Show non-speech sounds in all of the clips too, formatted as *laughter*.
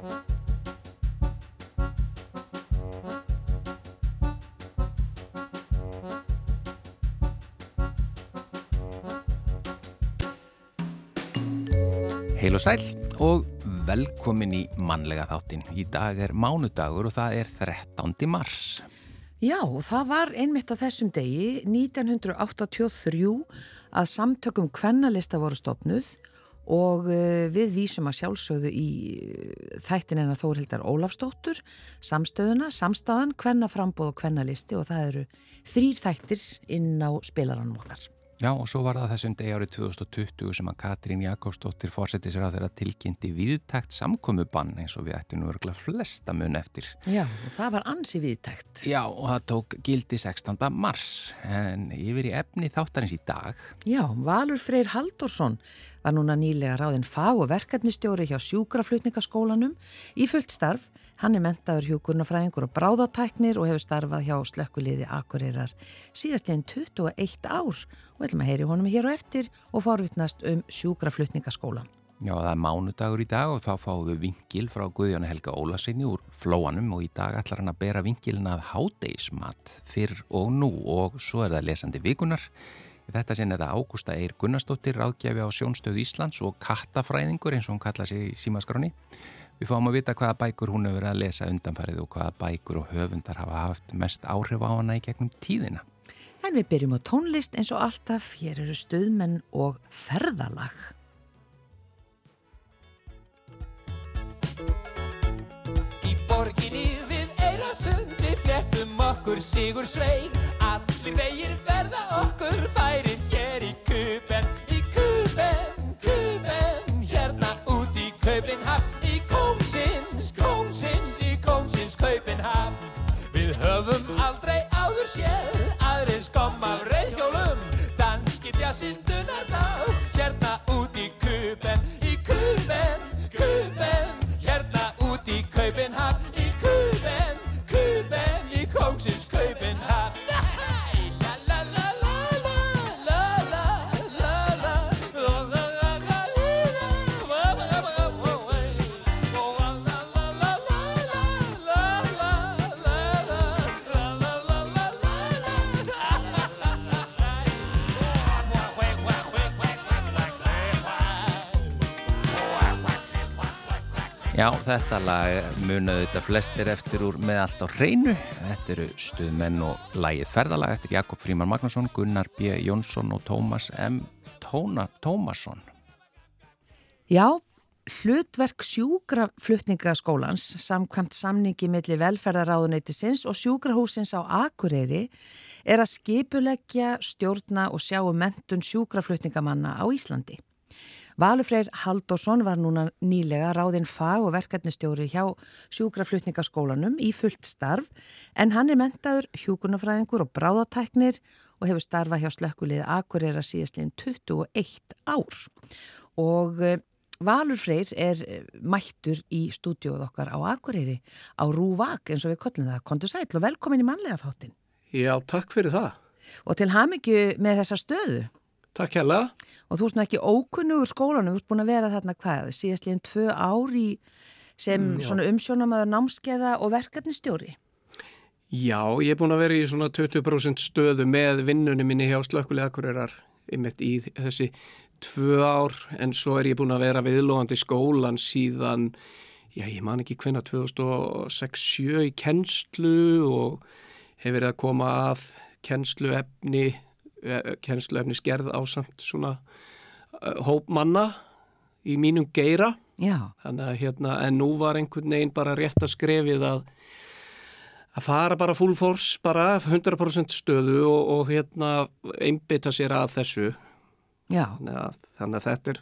Heil og sæl og velkomin í mannlega þáttin. Í dag er mánudagur og það er 13. mars. Já, það var einmitt á þessum degi 1983 að samtökum kvennalista voru stopnuð og eh, við vísum að sjálfsögðu í eh, þættin en að Þórhildar Ólafsdóttur, samstöðuna, samstæðan, kvennaframbóð og kvennalisti og það eru þrýr þættir inn á spilaranum okkar. Já og svo var það þessum degi árið 2020 sem að Katrín Jakobsdóttir fórsetið sér á þeirra tilkynnti viðtækt samkomubann eins og við ættum nú örgulega flesta mun eftir. Já og það var ansi viðtækt. Já og það tók gildi 16. mars en yfir í efni þáttarins í dag. Já, Valur Freyr Haldursson var núna nýlega ráðinn fag- og verkefnistjóri hjá sjúkraflutningaskólanum í fullt starf. Hann er mentaður hjúkurnafræðingur og bráðatæknir og hefur starfað hjá slökkuliði Akureyrar síðast einn 21 ár og ætlum að heyri honum hér og eftir og forvittnast um sjúkraflutningaskólan. Já það er mánudagur í dag og þá fáum við vingil frá Guðjónu Helga Ólasinni úr flóanum og í dag ætlar hann að bera vingilin að hádeismat fyrr og nú og svo er það lesandi vikunar. Þetta sinn er það Ágústa Eir Gunnarsdóttir, ráðgjafi á Sjónstöð Íslands og kattafræðingur eins og hún kalla sig í símaskráni. Við fáum að vita hvaða bækur hún hefur að lesa undanfarið og hvaða bækur og höfundar hafa haft mest áhrif á hana í gegnum tíðina. En við byrjum á tónlist eins og alltaf, hér eru stuðmenn og ferðalag. Í borginni við Eirasund við fléttum okkur sigur sveig. Allir vegir verða okkur færin hér í Kuben Í Kuben, Kuben, hérna út í Kaupinhaf Í Kóngsins, Kóngsins, í Kóngsins Kaupinhaf Við höfum aldrei áður séð af reyðhjólum Danski djasindunarna Já, þetta lag munaðu þetta flestir eftir úr með allt á hreinu. Þetta eru stuðmenn og lagið ferðalag eftir Jakob Fríman Magnússon, Gunnar B. Jónsson og Tómas M. Tóna, Tómasson. Já, hlutverk sjúkraflutningaskólans samkvæmt samningi milli velferðaráðuneytisins og sjúkrahúsins á Akureyri er að skipuleggja, stjórna og sjá um mentun sjúkraflutningamanna á Íslandi. Valufreyr Haldursson var núna nýlega ráðinn fag- og verkefnistjóri hjá sjúkraflutningaskólanum í fullt starf en hann er mentaður hjúkunafræðingur og bráðatæknir og hefur starfað hjá slökkuliði Akureyra síðastliðin 21 ár. Og eh, Valur Freyr er eh, mættur í stúdíóð okkar á Akureyri á Rúvak eins og við kollum það. Kondur sæl og velkomin í mannlega þáttin. Já, takk fyrir það. Og til hamingju með þessa stöðu. Takk hella. Og þú ert nú ekki ókunnugur skólanum, þú ert búin að vera þarna hvað, síðastliðin tvö ár í sem Mm, umsjónamaður námskeiða og verkefnistjóri. Já, ég er búin að vera í svona 20% stöðu með vinnunni minni hjá slökkulega akkurærar einmitt í þessi tvö ár en svo er ég búin að vera viðlóðandi skólan síðan, já ég man ekki hvenna 2006-07 í kennslu og hef verið að koma að kennsluefni, eh, kennsluefni skerð á samt svona eh, hópmanna í mínum geira. Að hérna, en nú var einhvern veginn bara rétt að skrefið að að fara bara full force, bara 100% stöðu og, og hérna einbytta sér að þessu. Þannig að, þannig að þetta er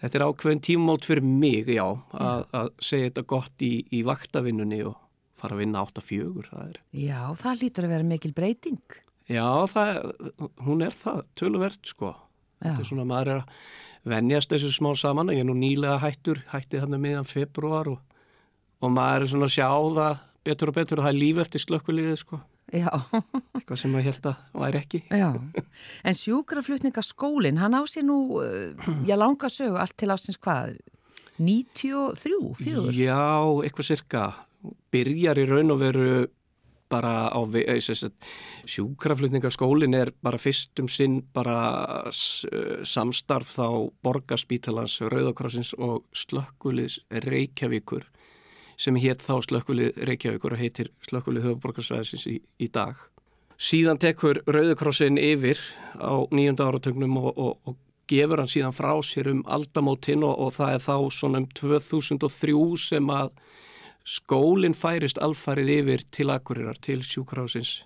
þetta er ákveðin tímumót fyrir mig, já, að, að segja þetta gott í, í vaktavinnunni og fara að vinna 8-4, það er. já, það lítur að vera mikil breyting. Já, það, hún er það, töluvert, sko. Já, Þetta er svona, maður er að venjast þessu smá saman, ég er nú nýlega hættur, hætti þannig miðan februar og, og maður er svona að sjá það betur og betur og það er líf eftir slökkuliðið, sko. já, Eitthvað sem maður held að væri ekki. já. En sjúkraflutningaskólinn, hann á sér nú, uh, já, langa sögu allt til ásins hvað, 93, 4? Já, eitthvað cirka. Byrjar í raun og veru bara á sjúkraflutningaskólin er bara fyrst um sinn bara samstarf þá borgarspítalans, Rauðakrossins og Slökkulis Reykjavíkur sem hétt þá Slökkulið Reykjavíkur og heitir Slökkulið höfuborgarsvæðisins í, í dag. Síðan tekur Rauðakrossin yfir á nýjönda áratögnum og, og, og gefur hann síðan frá sér um aldamótin og, og það er þá svona um 2003 sem að skólinn færist alfarið yfir til Akureyrar, til sjúkrásins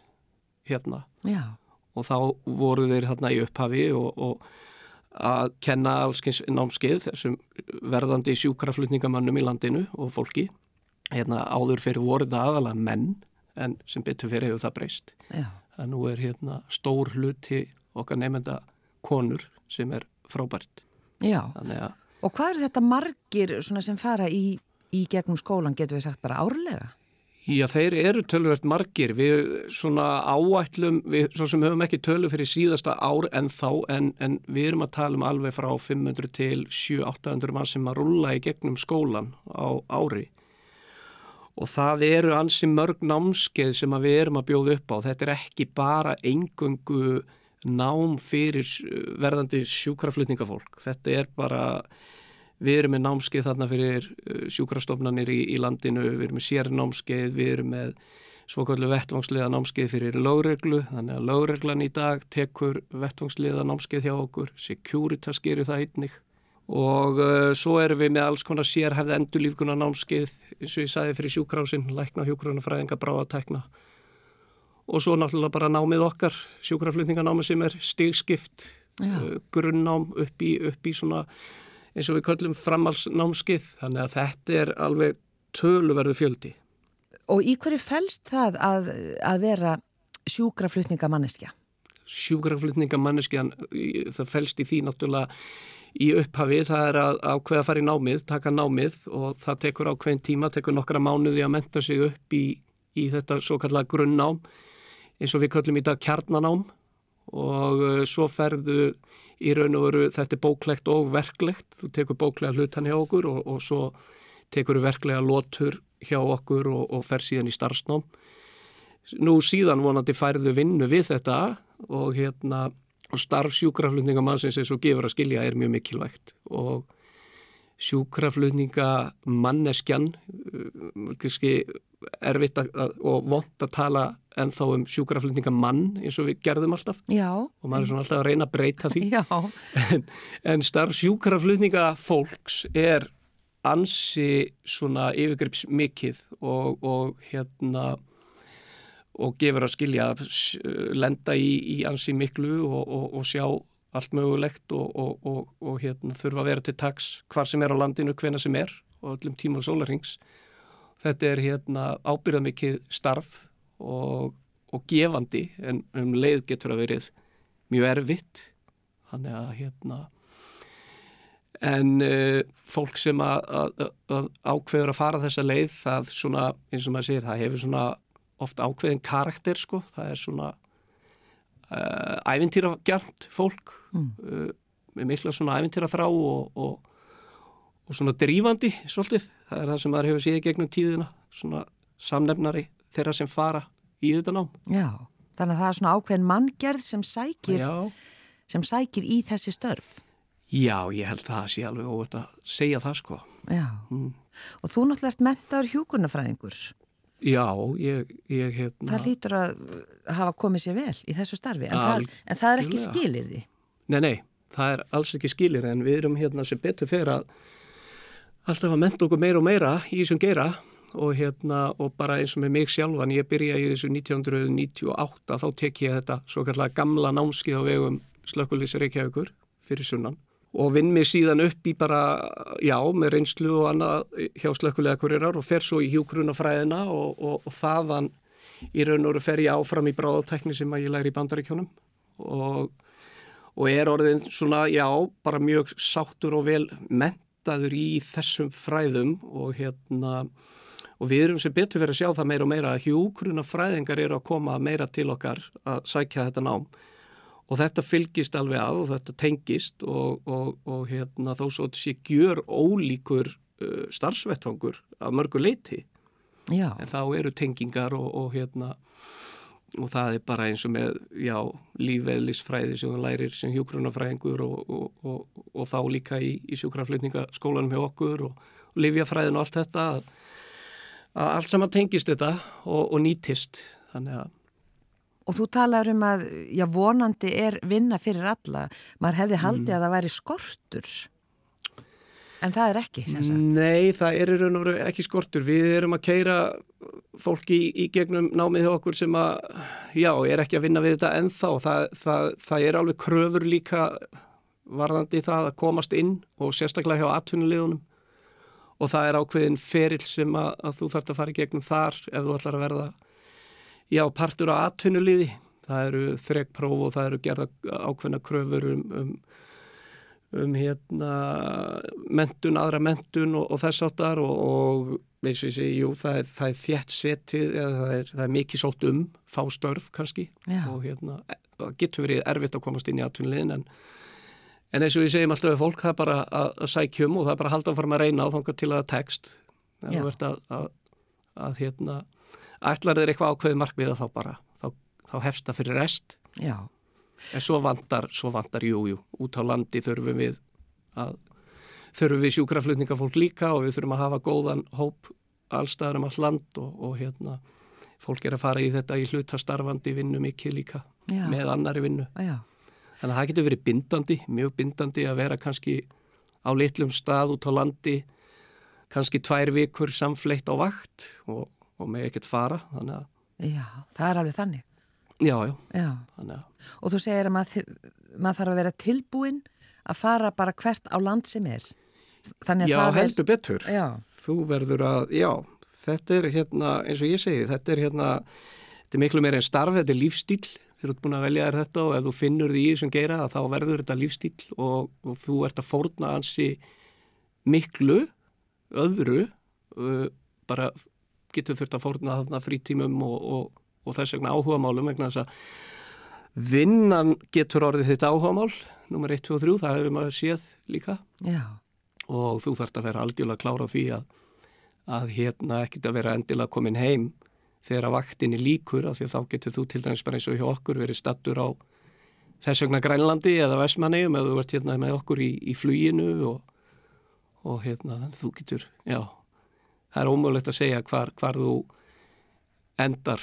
hérna. Já. og þá voru þeir hérna í upphafi og, og að kenna allskeins námskeið þessum verðandi sjúkraflutningamannum í landinu og fólki. Hérna áður fyrir voru það aðalega menn en sem betur fyrir hefur það breyst. Að nú er hérna stór hluti okkar nefnda konur sem er frábært. Já. Og hvað eru þetta margir sem fara í, í gegnum skólan, getur við sagt bara árlega? Já, þeir eru tölvöld margir. Við svona áætlum, við svo sem höfum ekki tölu fyrir síðasta ár en þá, en, en við erum að tala um alveg frá 500 til 700-800 mann sem að rulla í gegnum skólan á ári. Og það eru ansi mörg námskeið sem við erum að bjóða upp á. Þetta er ekki bara engöngu nám fyrir verðandi sjúkraflutningafólk. Þetta er bara Við erum með námskeið þarna fyrir sjúkrastofnanir í, í landinu, við erum með sérnámskeið, við erum með svokallu vettvangsliða námskeið fyrir lögreglu, þannig að lögreglan í dag tekur vettvangsliða námskeið hjá okkur, Securitas gerir það einnig. Og uh, svo erum við með alls konar sérhæfð endurlífguna námskeið eins og ég sagði fyrir sjúkrásin, lækna hjúkrunafræðinga, bráðatekna og svo náttúrulega bara námið okkar, sjúkraflutninganámið sem er stigskipt, uh, grunnnám upp í, upp í svona eins og við köllum framhalsnámskið þannig að þetta er alveg töluverðu fjöldi. Og í hverju fælst það að, að vera sjúkraflutningamanneskja? Sjúkraflutningamanneskjan, það fælst í því náttúrulega í upphafi, það er að ákveða að fara í námið, taka námið og það tekur ákveðin tíma, tekur nokkra mánuði að menta sig upp í, í þetta svo kallega grunnnám eins og við köllum í dag kjarnanám og uh, svo ferðu í raun og veru þetta er bóklegt og verklegt, þú tekur bóklega hlutan hjá okkur og, og svo tekur þú verklega lotur hjá okkur og, og fer síðan í starfsnám. Nú síðan vonandi færðu vinnu við þetta og hérna og starfsjúkraflutningamannsins eins og gefur að skilja er mjög mikilvægt og sjúkraflutningamanneskjan kannski erfitt að, og vond að tala ennþá um sjúkraflutningamann eins og við gerðum alltaf. Já. og maður er svona alltaf að reyna að breyta því. *laughs* En, en starf sjúkraflutningafólks er ansi svona yfirgrips mikið og, og hérna og gefur að skilja lenda í, í ansi miklu og, og, og sjá allt mögulegt og hérna þurfa að vera til taks hvar sem er á landinu, hvena sem er og öllum tíma og sólarings þetta er hérna ábyrðamikið starf og, og gefandi en um leið getur að verið mjög erfitt. Þannig að hérna en uh, fólk sem að, að, að ákveður að fara þessa leið það svona, eins og maður segir, það hefur svona ofta ákveðin karakter sko, það er svona uh, ævintýragjart fólk mm. uh, með mikla svona ævintýra þrá og, og, og svona drífandi svolítið, það er það sem maður hefur síðið gegnum tíðina, svona samnefnari þeirra sem fara í þetta nám. Já, þannig að það er svona ákveðin manngerð sem sækir, sem sækir í þessi störf. Já, ég held það að sé alveg óvöld að segja það sko. Já, mm. og þú náttúrulega ert mentaður hjúkurnafræðingur Já, ég, ég hérna Það lítur að hafa komið sér vel í þessu starfi, en, það, en það er ekki skilir því Nei, nei, það er alls ekki skilir en við erum hérna sem betur fyrir að alltaf að menta okkur meira og meira í þessum geira og hérna og bara eins og með mig sjálfan ég byrja í þessu 1998 þá tek ég þetta svo kallega gamla námskið á vegum slökkulísi Reykjavíkur fyrir sunnan og vinn mig síðan upp í bara, já, með reynslu og annað hjá slökkulega kurirar og fer svo í hjúkrunafræðina og, og, og þaðan í raun og veru fer ég áfram í bráðatekni sem að ég læri í bandaríkjónum og, og er orðin svona, já, bara mjög sáttur og vel mentaður í þessum fræðum og hérna og við erum sem betur verið að sjá það meira og meira að hjúkrunafræðingar eru að koma meira til okkar að sækja þetta nám. Og þetta fylgist alveg að og þetta tengist og, og, og hérna, þó svo sé gjör ólíkur uh, starfsvettfangur af mörgu leiti Já, en þá eru tengingar og, og hérna og það er bara eins og með já, lífeðlisfræði sem þú lærir sem hjókrunafræðingur og, og, og, og þá líka í, í sjúkraflutningaskólanum hjá okkur og, og livjafræðin og allt þetta að, allt saman tengist þetta og nýtist þannig að og þú talar um að, já, vonandi er vinna fyrir alla. Maður hefði haldið að það væri skortur. En það er ekki, sem sagt. Nei, það er í raun og veru ekki skortur. Við erum að keira fólki í, í gegnum námið hjá okkur sem að, já, er ekki að vinna við þetta ennþá. Það, það, það er alveg kröfur líka varðandi það að komast inn og sérstaklega hjá atvinnulegunum og það er ákveðin ferill sem að, að þú þarfst að fara í gegnum þar ef þú ætlar að verða, já, partur á atvinnuliði. Það eru þregpróf og það eru gerða ákveðna kröfur um, um um hérna mentun, aðra mentun og, og þess áttar og, og eins og ég segi, jú, það er, það er þjætt setið, það er, það er mikið sótt um, fá störf kannski Já. og hérna, það getur verið erfitt að komast inn í atvinnilegin en, en eins og ég segjum alltaf við fólk, það er bara að, að sækjum og það er bara að halda áfram að reyna á þángar til að tekst, en þú ert að, að, að hérna, ætlar þeir eitthvað ákveði markmiða þá bara, þá, þá hefst það fyrir rest. Já, En svo vantar, svo vantar, jú, jú, út á landi þurfum við að, þurfum við sjúkraflutningafólk líka og við þurfum að hafa góðan hóp allstaðar um all land og, og hérna, fólk er að fara í þetta í hlutastarfandi vinnu mikið líka Já. með annari vinnu. já, Þannig að það getur verið bindandi, mjög bindandi að vera kannski á litlum stað út á landi, kannski tvær vikur samfleitt á vakt og, og með ekkert fara, þannig að, já, það er alveg þannig. já, já, Já, þannig að, og þú segir að maður, maður þarf að vera tilbúin að fara bara hvert á land sem er. Þannig að já, heldur betur. er... Já, þú verður að, já, þetta er hérna, eins og ég segi, þetta er hérna, þetta er miklu meira en starf, þetta er lífstíl, þeir eru búin að velja þér þetta og ef þú finnur því í þessum geira þá verður þetta lífstíl og, og þú ert að fórna ansi miklu, öðru, uh, bara getur þurft að fórna þarna frítímum og, og, og þess vegna áhugamálum vegna þess að vinnan getur orðið þitt áhugamál, nummer 1, 2 og 3, það hefur maður séð líka. Já, og þú þarfst að vera algjörlega klára á því að, að hérna ekkit að vera endilega komin heim þegar að vaktinni líkur af því að þá getur þú til dæmis bara eins og hjá okkur verið stattur á þess vegna Grænlandi eða Vestmannegjum eða þú ert hérna með okkur í, í fluginu og, og hérna þannig þú getur, já það er ómögulegt að segja hvar, hvar þú endar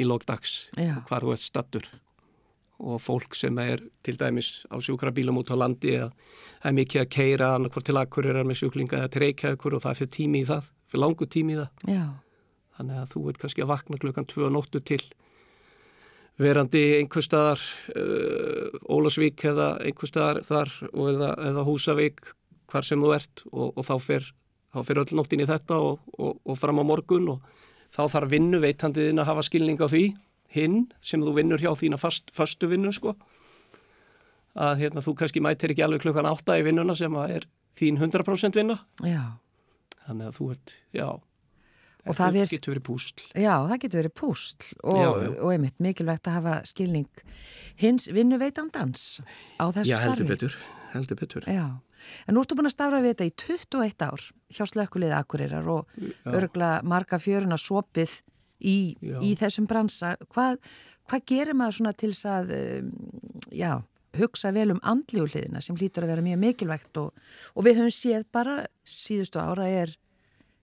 í lókdags, Já. hvar þú ert stattur og fólk sem er til dæmis á sjúkrabílum út á landi eða það er mikið að keira annarkvort til akkurir með sjúklinga eða til reykjaðukur og það er fyrir tími í það, fyrir langu tími í það. Já, þannig að þú veit kannski að vakna klukkan tvö nóttu til verandi einhver staðar uh, Ólasvík eða einhver staðar þar og eða, eða Húsavík hvar sem þú ert og, og þá fer þá fer öll nóttin í þetta og, og, og fram á morgun og þá þarf vinnu veitandiðin að hafa skilning á því hinn sem þú vinnur hjá þína fast, fastu vinnu sko að hérna, þú kannski mætir ekki alveg klukkan átta í vinnuna sem er þín 100% vinna já. þannig að þú ert, já Og það er- getur verið púsl Já, það getur verið púsl og, Já, já. og einmitt mikilvægt að hafa skilning hins vinnuveitandans á þessu Já, starfi. heldur betur, heldur betur. Já, en nú ertu búin að starfa við þetta í 21 ár hjá slökkuliði Akureyrar og örgla marga fjöruna sopið í, Já. í þessum bransa. Hvað, hvað gerir maður svona til þess að, um, já, hugsa vel um andljúliðina sem hlýtur að vera mjög mikilvægt og, og við höfum séð bara síðustu ára er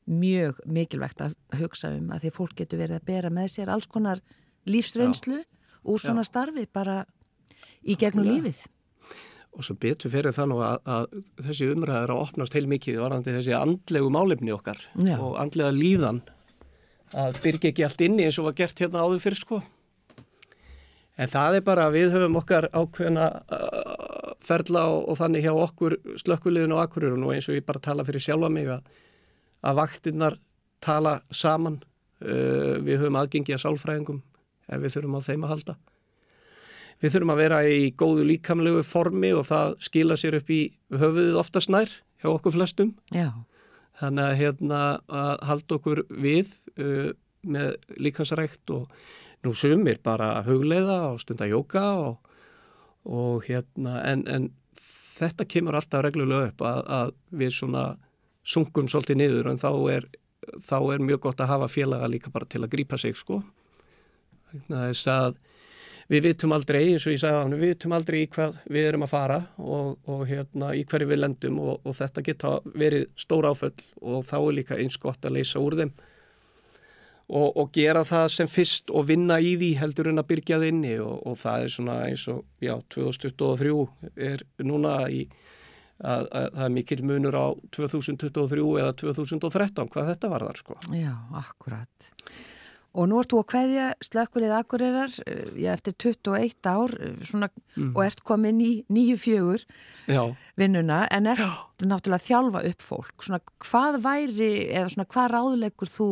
mjög mikilvægt að hugsa um að því fólk getur verið að bera með sér alls konar lífsreynslu úr svona starfi bara í gegnum Já. lífið. Og svo betur fyrir það nú að, að þessi umræð er að opnast heil mikið varandi þessi andlegu málefni okkar Já. og andlega líðan að byrja ekki allt inni eins og var gert hérna áður fyrir sko. En það er bara að við höfum okkar ákveðna uh, ferla og, og þannig hjá okkur slökkuliðin og akkurirun og eins og ég bara tala fyrir sjálfa mig að, að vaktinnar tala saman. Uh, við höfum aðgengi að sálfræðingum ef við þurfum á þeim að halda. Við þurfum að vera í góðu líkamlegu formi og það skila sér upp í höfuðið oftast nær hjá okkur flestum. Já, Þannig að hérna að halda okkur við uh, með líkansrækt og nú sumir bara hugleiða og stunda jóka og, og hérna en, en þetta kemur alltaf reglulega upp að, að við svona sungun svolítið niður en þá er, þá er mjög gott að hafa félaga líka bara til að grípa sig sko. Þess að við vitum aldrei, eins og ég sagði á hann, við vitum aldrei í hvað við erum að fara og, og hérna, í hverju við lendum og, og þetta geta verið stór áföll og þá er líka eins gott að leysa úr þeim og, og gera það sem fyrst og vinna í því heldur en að byrja það inni og það er svona eins og, já, 2023 er núna í að, að það er mikil munur á 2023 eða 2013 hvað þetta var þar sko. Já, akkurat. Og nú ert þú að hvaðja slökkulið akkurirar já, eftir 21 ár svona, mm. og ert komin í nýju fjögur já. vinnuna en ert já. náttúrulega að þjálfa upp fólk. Svona, hvað væri eða svona, hvað ráðlegur þú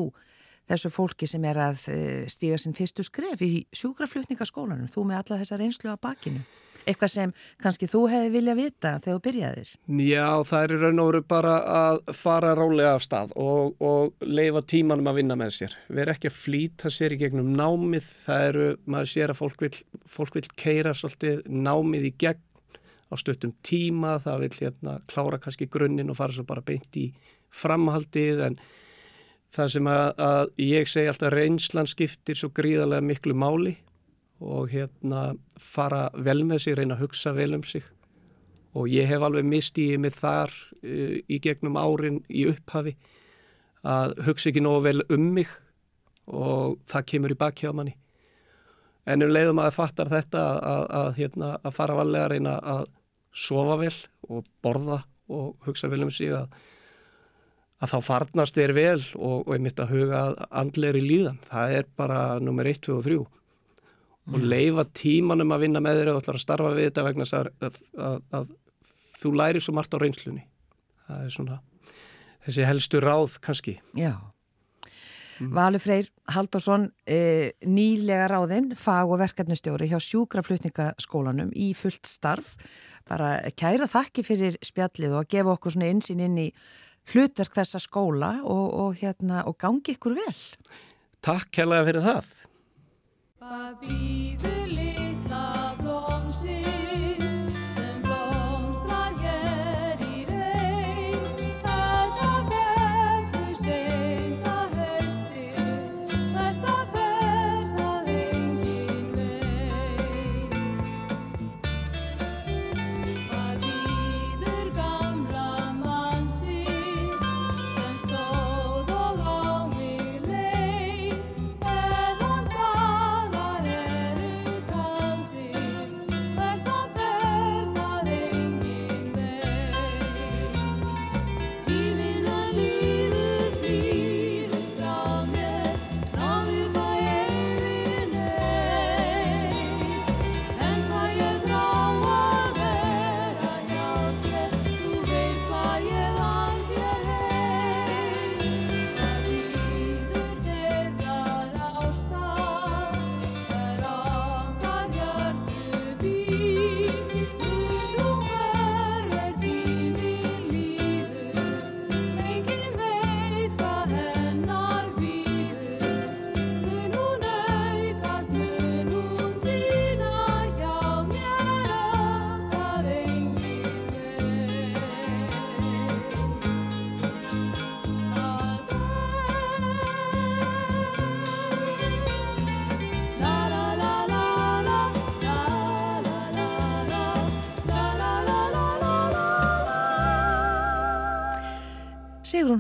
þessu fólki sem er að stíga sinn fyrstu skref í sjúkraflutningaskólanum, þú með alla þessa reynslu á bakinu? Eitthvað sem kannski þú hefði vilja vita þegar þú byrjaðir? Já, það er raun og veru bara að fara rálega af stað og, og leifa tímanum að vinna með sér. Erum ekki að flýta sér í gegnum námið, það eru, maður sér að fólk vil, fólk vil keira svolítið námið í gegn á stöttum tíma, það vil hérna klára kannski grunninn og fara svo bara beint í framhaldið en það sem að, að ég segi alltaf reynslan skiptir svo gríðarlega miklu máli og hérna fara vel með sig, reyna að hugsa vel um sig. Og ég hef alveg mistíðið mig þar uh, í gegnum árin í upphafi að hugsa ekki nógu vel um mig og það kemur í bakkjá manni. En um leiðum að það fattar þetta að, að, að, hérna, að fara valega að reyna að sofa vel og borða og hugsa vel um sig að þá farnast þér vel og, og einmitt að huga andleiri líðan. Það er bara nummer 1, 2 og 3 og leifa tímanum að vinna með þér og ætlar að starfa við þetta vegna að, að, að, að þú læri svo margt á reynslunni. Það er svona þessi helstu ráð kannski. Já. Mm. Valur Freyr Haldursson e, nýlega ráðinn fag- og verkefnustjóri hjá sjúkraflutningaskólanum í fullt starf. Bara kæra þakki fyrir spjallið og að gefa okkur svona einsinn inn í hlutverk þessa skóla og, og, hérna, og gangi ykkur vel. Takk kærlega fyrir það Hvað býður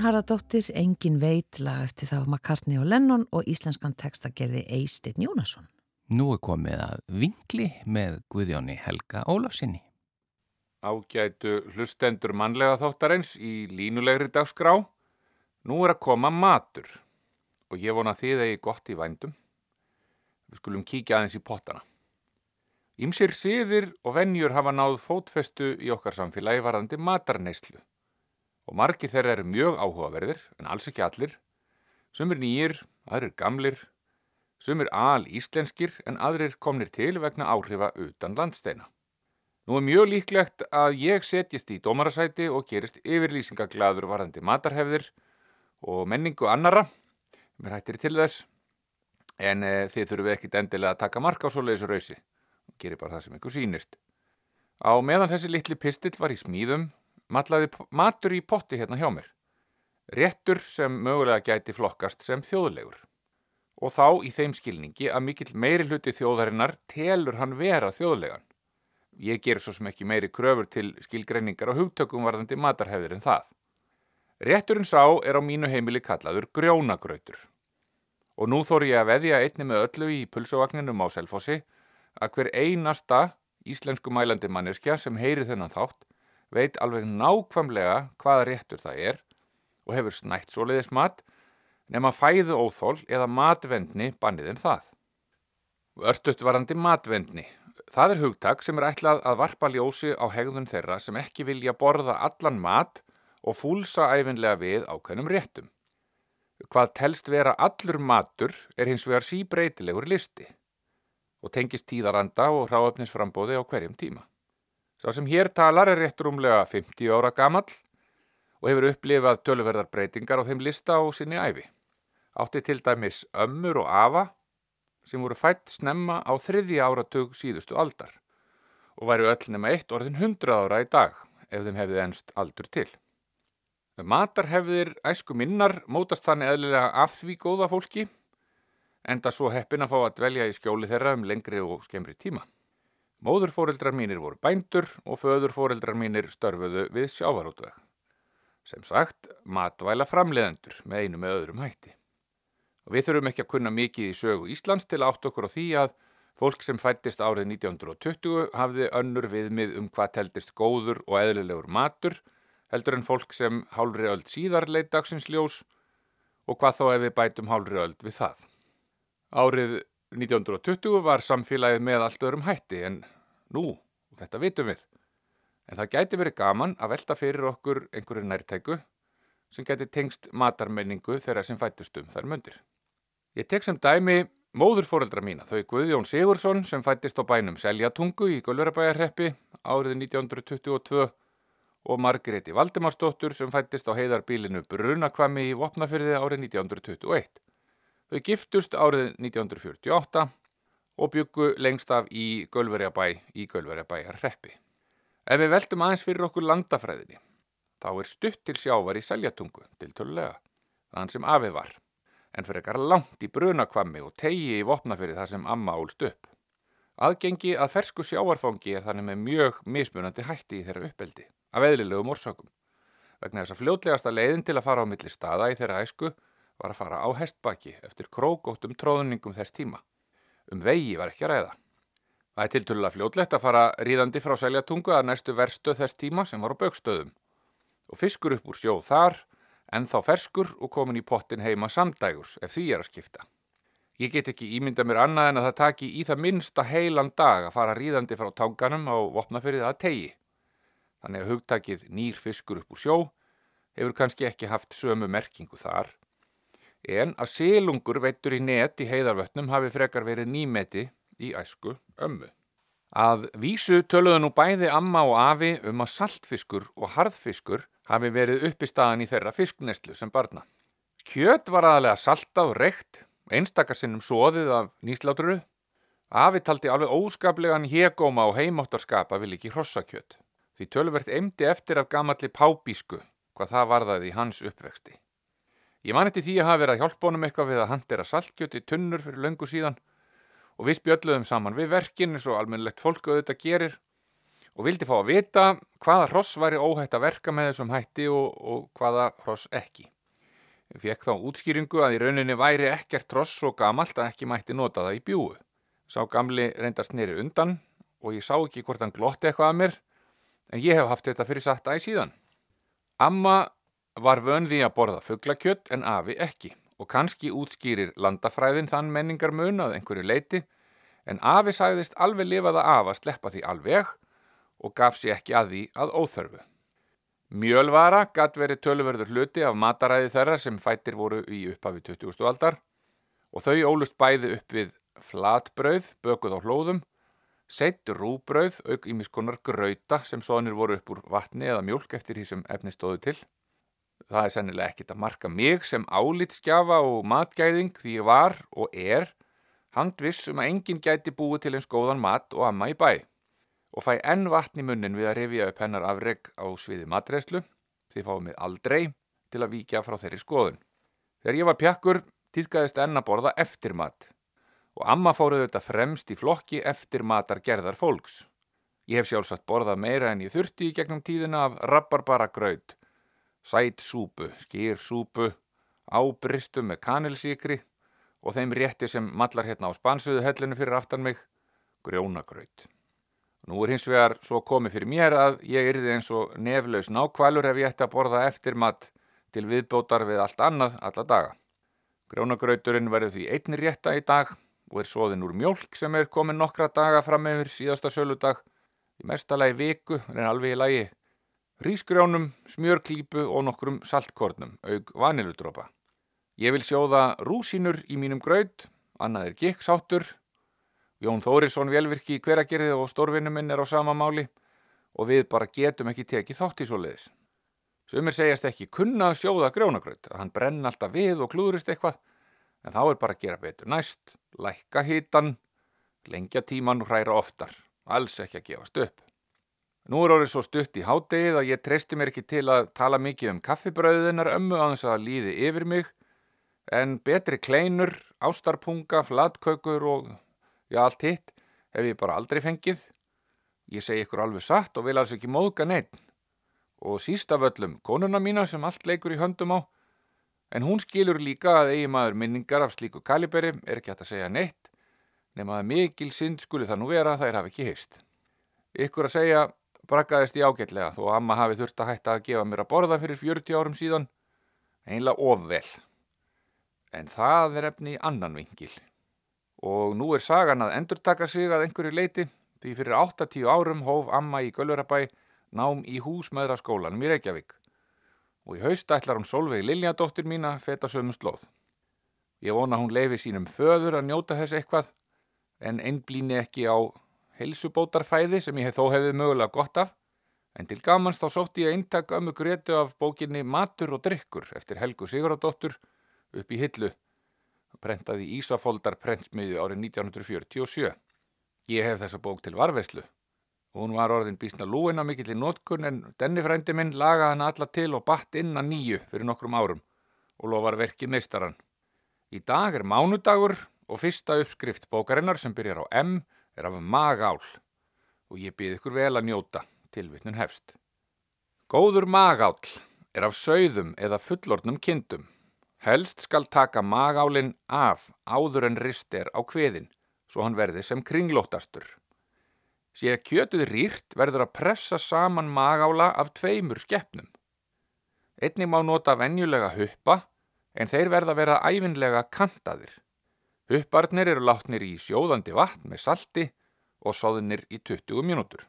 Harðardóttir, Engin veit lag eftir þá McCartney og Lennon og íslenskan texta gerði Eistinn Jónasson. Nú er komið að vingli með Guðjóni Helga Ólafsinni. Ágætu hlustendur mannlega þóttarins í línulegri dagskrá. Nú er að koma matur og ég vona þið eigi gott í vændum. Við skulum kíkja aðeins í pottana. Ímsir siðir og vennjur hafa náð fótfestu í okkar samfélagi varðandi matarneyslu og margi þeirra eru mjög áhugaverðir en alls ekki allir. Sumir nýjir, aðrir gamlir, sumir al íslenskir en aðrir komnir til vegna áhrifa utan landsteina. Nú er mjög líklegt að ég setjist í dómarasæti og gerist yfirlýsingaglaður varandi matarhefðir og menningu annara. Mér hættir til þess en e, þið þurfum ekkit endilega að taka marka á svo leiðis rausi. Gerir bara það sem ykkur sínist. Á meðan þessi litli pistill var í smíðum matlaði matur í potti hérna hjá mér. Réttur sem mögulega gæti flokkast sem þjóðlegur. Og þá í þeim skilningi að mikill meiri hluti þjóðarinnar telur hann vera þjóðlegan. Ég ger svo sem ekki meiri kröfur til skilgreiningar og hugtökum varðandi matarhefðir en það. Rétturinn sá er á mínu heimili kallaður grjónagrautur. Og nú þór ég að veðja einni með öllu í pulsovagninum á Selfossi að hver einasta íslensku mælandi manneskja sem heyri þennan þátt veit alveg nákvæmlega hvaða réttur það er og hefur snætt svoleiðis mat nema fæðu óþól eða matvendni bannið en það. Örstuðt varandi matvendni. Það er hugtak sem er ætlað að varpa ljósi á hegðun þeirra sem ekki vilja borða allan mat og fúlsa æfinlega við ákveðnum réttum. Hvað telst vera allur matur er hins vegar síbreytilegur listi og tengist tíðaranda og ráöfnisframbóði á hverjum tíma. Sá sem hér talar er rétt rúmlega 50 ára gamall og hefur upplifað tölverðar breytingar á þeim lista á sinni æfi. Átti til dæmis ömmur og afa sem voru fætt snemma á þriðji áratug síðustu aldar og væri öll nema eitt orðin 100 ára í dag ef þeim hefði enst aldur til. Matarhefðir æsku minnar mótast þannig eðlilega af því góða fólki, enda svo heppin að fá að dvelja í skjóli þeirra um lengri og skemmri tíma. Móðurfóreldrar mínir voru bændur og föðurfóreldrar mínir störfuðu við sjávarútveg. Sem sagt, matvæla framleiðendur með einu með öðrum hætti. Og við þurfum ekki að kunna mikið í sögu Íslands til átt okkur á því að fólk sem fættist árið 1920 hafði önnur viðmið um hvað teldist góður og eðlilegur matur heldur en fólk sem hálfri öld síðar leitt dagsins ljós og hvað þá ef við bætum hálfri öld við það. Árið 1920 var samfélagið með allt öðrum hætti en nú, þetta vitum við. En það gæti verið gaman að velta fyrir okkur einhverju nærtæku sem gæti tengst matarmenningu þeirra sem fættustum þar mundir. Ég tek sem dæmi móðurfóreldra mína, þau Guðjón Sigursson sem fættist á bænum Seljatungu í Gölverabæjarreppi árið 1922 og Margréti Valdimarsdóttur sem fættist á heiðarbílinu Brunakvami í Vopnafyrði árið 1921. Þau giftust árið 1948 og byggu lengst af í Gölverjabæ í Gölverjabæjar reppi. Ef við veltum aðeins fyrir okkur landafræðinni, þá er stutt til sjávar í Seljatungu til tölulega, þann sem afi var, en fyrir ekkar langt í Brunakvami og tegi í Vopnafyrði þar sem amma álst upp. Aðgengi að fersku sjávarfangi er þannig með mjög mismunandi hætti í þeirra uppeldi af eðlilegum orsökum. Vegna þess að fljótlegasta leiðin til að fara á milli staða í þeirra æsku var að fara á hestbaki eftir krókóttum tróðningum þess tíma. Um vegi var ekki að ræða. Það er tilturlega fljótlegt að fara ríðandi frá seljatungu að næstu verstu þess tíma sem var á baukstöðum. Og fiskur upp úr sjóð þar, en þá ferskur og komin í pottin heima samdægurs ef því er að skipta. Ég get ekki ímynda mér annað en að það taki í það minnsta heilan dag að fara ríðandi frá tanganum á vopnafyrið að tegi. Þannig að hugtakið nýr fiskur upp úr sjó hefur kannski ekki haft sömu merkingu þar, en að selungur veitur í net í heiðarvötnum hafi frekar verið nýmeti í æsku ömmu. Að vísu töluðu nú bæði amma og afi um að saltfiskur og harðfiskur hafi verið uppi staðan í þeirra fisknestlu sem barna. Kjöt var aðalega saltað og reykt, einstakarsinnum soðið af nýslátruru. Afi taldi alveg óskaplegan hegóma og heimáttarskapa vil ekki hrossakjöt. Því tölvert eimdi eftir af gamalli pábísku hvað það varðaði í hans uppvexti. Ég man eftir því að hafa verið að hjálpa honum eitthvað við að handera saltkjöti tunnur fyrir löngu síðan og við spjöldluðum saman við verkin eins og almennlegt fólk auðvitað gerir og vildi fá að vita hvaða hross væri óhætt að verka með þessum hætti og, og hvaða hross ekki. Ég fekk þá útskýringu að í rauninni væri ekkert hross svo gamalt að ekki mætti nota það í bjúu. Sá gamli reyndast nýri undan og ég sá ekki hvort hann glotti eitthvað að mér en ég hef haft þetta fyrir satt æg síðan. Amma var vönði að borða fugglakjött en afi ekki og kannski útskýrir landafræðin þann menningar mun að einhverju leiti en afi sagðist alveg lifaða af að sleppa því alveg og gaf sér ekki að því að óþörfu. Mjölvara gatt verið töluverður hluti af mataræði þeirra sem fættir voru í upphafi 20. aldar og þau ólust bæði upp við flatbrauð, bökuð á hlóðum Seitt rúbrauð, auk ímiskonar grauta sem sonir voru upp úr vatni eða mjölk eftir því sem efni stóðu til. Það er sennilega ekkit að marka mig sem álitskjafa og matgæðing því ég var og er handviss um að enginn gæti búið til eins góðan mat og amma í bæ og fæ enn vatn í munnin við að rifja upp hennar afreg á sviði matreyslu því fáum við aldrei til að víkja frá þeirri skoðun. Þegar ég var pjakkur týðkaðist enn að borða eftir mat og amma fóruð þetta fremst í flokki eftir matar gerðar fólks. Ég hef sjálfsagt borðað meira en ég þurfti í gegnum tíðina af rabarbara graud, sæt súpu, skýr súpu, ábristu með kanilsíkri og þeim rétti sem mallar hérna á spansuðu hellinu fyrir aftan mig, grjónagraut. Nú er hins vegar svo komið fyrir mér að ég yrði eins og neflaus nákvælur ef ég ætti að borða eftir mat til viðbótar við allt annað alla daga. Grjónagrauturinn verður því einni rétta í dag og er svoðin úr mjölk sem er komin nokkra daga fram yfir síðasta söludag í mestalagi viku, en alveg í lagi rísgrjónum, smjörklípu og nokkrum saltkornum, aug vaniludrópa. Ég vil sjóða rúsínur í mínum graut, annað er gikksáttur, Jón Þórisson velvirki í hveragerði og stórvinnu minn er á sama máli og við bara getum ekki tekið þátt í svo leiðis. Sumir segjast ekki kunna að sjóða grjónagraut, að hann brenn alltaf við og klúðurist eitthvað, en þá er bara að gera betur næst, lækka hitan, lengja tíman og hræra oftar, alls ekki að gefast upp. Nú er orðið svo stutt í hádegið að ég treysti mér ekki til að tala mikið um kaffibröðunar ömmu að þess að líði yfir mig, en betri kleinur, ástarpunga, flatkökur og Já, allt hitt hef ég bara aldrei fengið. Ég segi ykkur alveg satt og vil alls ekki móðga neitt. Og síst af öllum, konuna mína sem allt leikur í höndum á. En hún skilur líka að eigi maður minningar af slíku kaliberi er ekki hægt að segja neitt, nema að mikil synd skuli það nú vera að þær hafi ekki heist. Ykkur að segja brakkaðist ég ágætlega þó að amma hafi þurft að hætta að gefa mér að borða fyrir 40 árum síðan, einlega ofvel. En það er efni í annan vingil og nú er sagan að endurtaka sig að einhverju leiti því fyrir 8-10 árum hóf amma í Gölverabæ nám í húsmaðuraskólanum í Reykjavík og í haust ætlar hún Solveig Liljadóttir mín að feta sömu slóð. Ég vona hún leifi sínum föður að njóta þess eitthvað en einblíni ekki á helsubótarfæði sem ég hef þó hefðið mögulega gott af en til gamans þá sótti ég eintak ömmu gretu af bókinni Matur og drikkur eftir Helgu Sigurðardóttur upp í hillu prentaði Ísafoldar prentsmiðju árið 1947. Ég hef þessa bók til varveslu. Hún var orðin bísna lúin á mikill í nótkunn en denni frændi minn lagaði hann alla til og batt inn að nýju fyrir nokkrum árum og lofar verkið meistaran. Í dag er mánudagur og fyrsta uppskrift bókarinnar sem byrjar á M er af magál og ég byrð ykkur vel að njóta tilvittnun hefst. Góður magál er af sögðum eða fullornum kindum Helst skal taka magálinn af áður en rist er á kveðin, svo hann verði sem kringlóttastur. Sé að kjötuð rýrt verður að pressa saman magála af tveimur skeppnum. Einnig má nota venjulega huppa, en þeir verða að vera æfinlega kantaðir. Hupparnir eru látnir í sjóðandi vatn með salti og sóðinir í 20 mínútur.